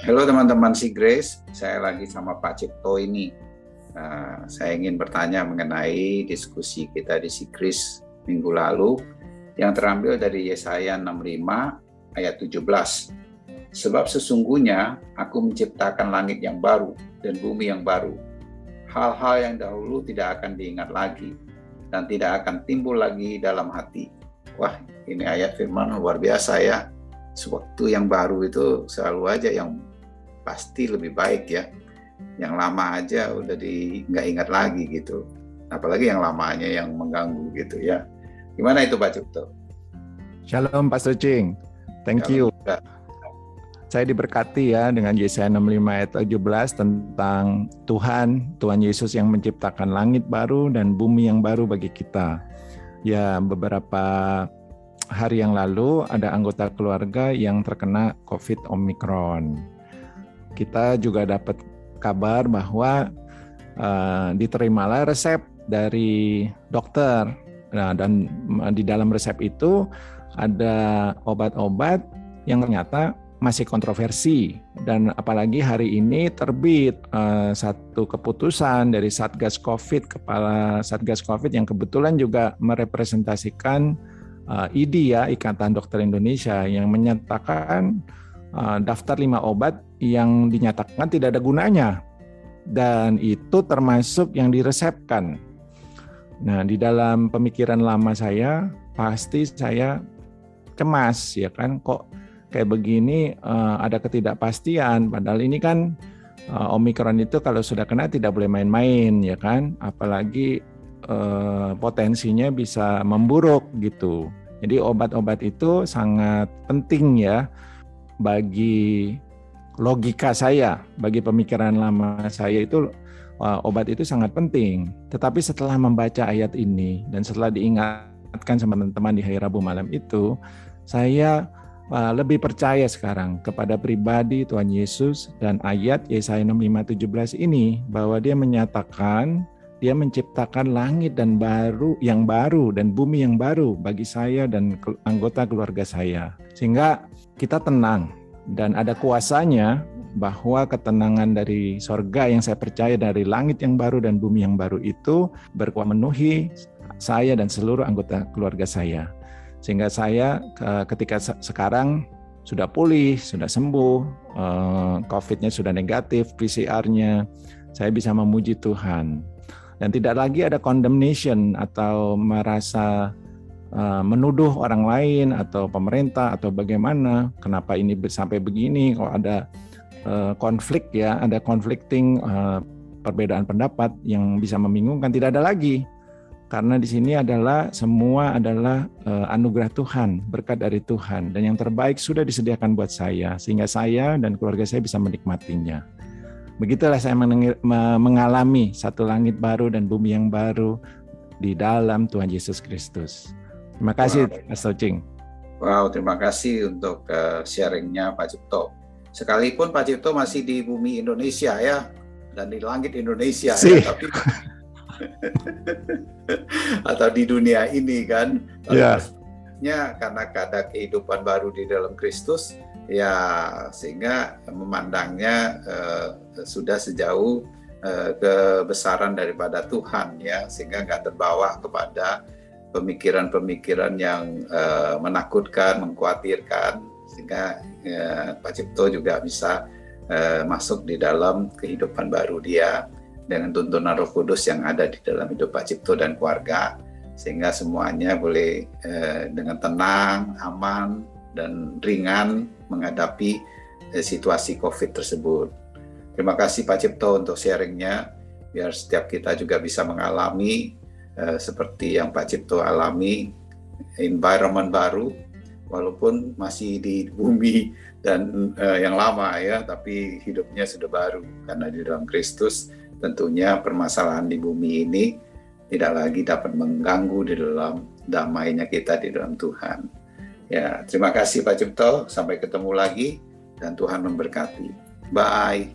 Halo teman-teman si Grace, saya lagi sama Pak Cipto ini. Uh, saya ingin bertanya mengenai diskusi kita di si Grace minggu lalu yang terambil dari Yesaya 65 ayat 17. Sebab sesungguhnya aku menciptakan langit yang baru dan bumi yang baru. Hal-hal yang dahulu tidak akan diingat lagi dan tidak akan timbul lagi dalam hati. Wah, ini ayat firman luar biasa ya sewaktu yang baru itu selalu aja yang pasti lebih baik ya. Yang lama aja udah di nggak ingat lagi gitu. Apalagi yang lamanya yang mengganggu gitu ya. Gimana itu Pak Cipto? Shalom Pak Sucing. Thank Shalom, you. Pak. Saya diberkati ya dengan Yesaya 65 ayat 17 tentang Tuhan, Tuhan Yesus yang menciptakan langit baru dan bumi yang baru bagi kita. Ya, beberapa hari yang lalu ada anggota keluarga yang terkena COVID Omicron. Kita juga dapat kabar bahwa uh, diterimalah resep dari dokter. Nah, dan di dalam resep itu ada obat-obat yang ternyata masih kontroversi dan apalagi hari ini terbit uh, satu keputusan dari Satgas Covid kepala Satgas Covid yang kebetulan juga merepresentasikan uh, IDI ya Ikatan Dokter Indonesia yang menyatakan daftar lima obat yang dinyatakan tidak ada gunanya. Dan itu termasuk yang diresepkan. Nah, di dalam pemikiran lama saya pasti saya cemas ya kan? Kok kayak begini uh, ada ketidakpastian? Padahal ini kan uh, Omikron itu kalau sudah kena tidak boleh main-main ya kan? Apalagi potensinya bisa memburuk gitu. Jadi obat-obat itu sangat penting ya bagi logika saya, bagi pemikiran lama saya itu obat itu sangat penting. Tetapi setelah membaca ayat ini dan setelah diingatkan sama teman-teman di hari Rabu malam itu, saya lebih percaya sekarang kepada pribadi Tuhan Yesus dan ayat Yesaya 65:17 ini bahwa dia menyatakan dia menciptakan langit dan baru yang baru dan bumi yang baru bagi saya dan anggota keluarga saya. Sehingga kita tenang dan ada kuasanya bahwa ketenangan dari sorga yang saya percaya dari langit yang baru dan bumi yang baru itu berkuat memenuhi saya dan seluruh anggota keluarga saya. Sehingga saya ketika sekarang sudah pulih, sudah sembuh, eh, COVID-nya sudah negatif, PCR-nya, saya bisa memuji Tuhan dan tidak lagi ada condemnation atau merasa uh, menuduh orang lain atau pemerintah atau bagaimana kenapa ini sampai begini kalau ada uh, konflik ya ada conflicting uh, perbedaan pendapat yang bisa membingungkan tidak ada lagi karena di sini adalah semua adalah uh, anugerah Tuhan, berkat dari Tuhan dan yang terbaik sudah disediakan buat saya sehingga saya dan keluarga saya bisa menikmatinya. Begitulah saya mengalami satu langit baru dan bumi yang baru di dalam Tuhan Yesus Kristus. Terima kasih, wow. Mas Tocing. Wow, terima kasih untuk uh, sharingnya Pak Cipto. Sekalipun Pak Cipto masih di bumi Indonesia ya, dan di langit Indonesia si. ya, tapi atau di dunia ini kan. Ya. Yeah. Karena ada kehidupan baru di dalam Kristus, ya sehingga memandangnya uh, sudah sejauh uh, kebesaran daripada Tuhan ya. Sehingga nggak terbawa kepada pemikiran-pemikiran yang uh, menakutkan, mengkhawatirkan. Sehingga uh, Pak Cipto juga bisa uh, masuk di dalam kehidupan baru dia dengan tuntunan Roh Kudus yang ada di dalam hidup Pak Cipto dan keluarga. Sehingga semuanya boleh uh, dengan tenang, aman dan ringan menghadapi eh, situasi COVID tersebut. Terima kasih Pak Cipto untuk sharingnya, biar setiap kita juga bisa mengalami eh, seperti yang Pak Cipto alami, environment baru, walaupun masih di bumi dan eh, yang lama ya, tapi hidupnya sudah baru karena di dalam Kristus tentunya permasalahan di bumi ini tidak lagi dapat mengganggu di dalam damainya kita di dalam Tuhan. Ya, terima kasih Pak Cipto. Sampai ketemu lagi dan Tuhan memberkati. Bye.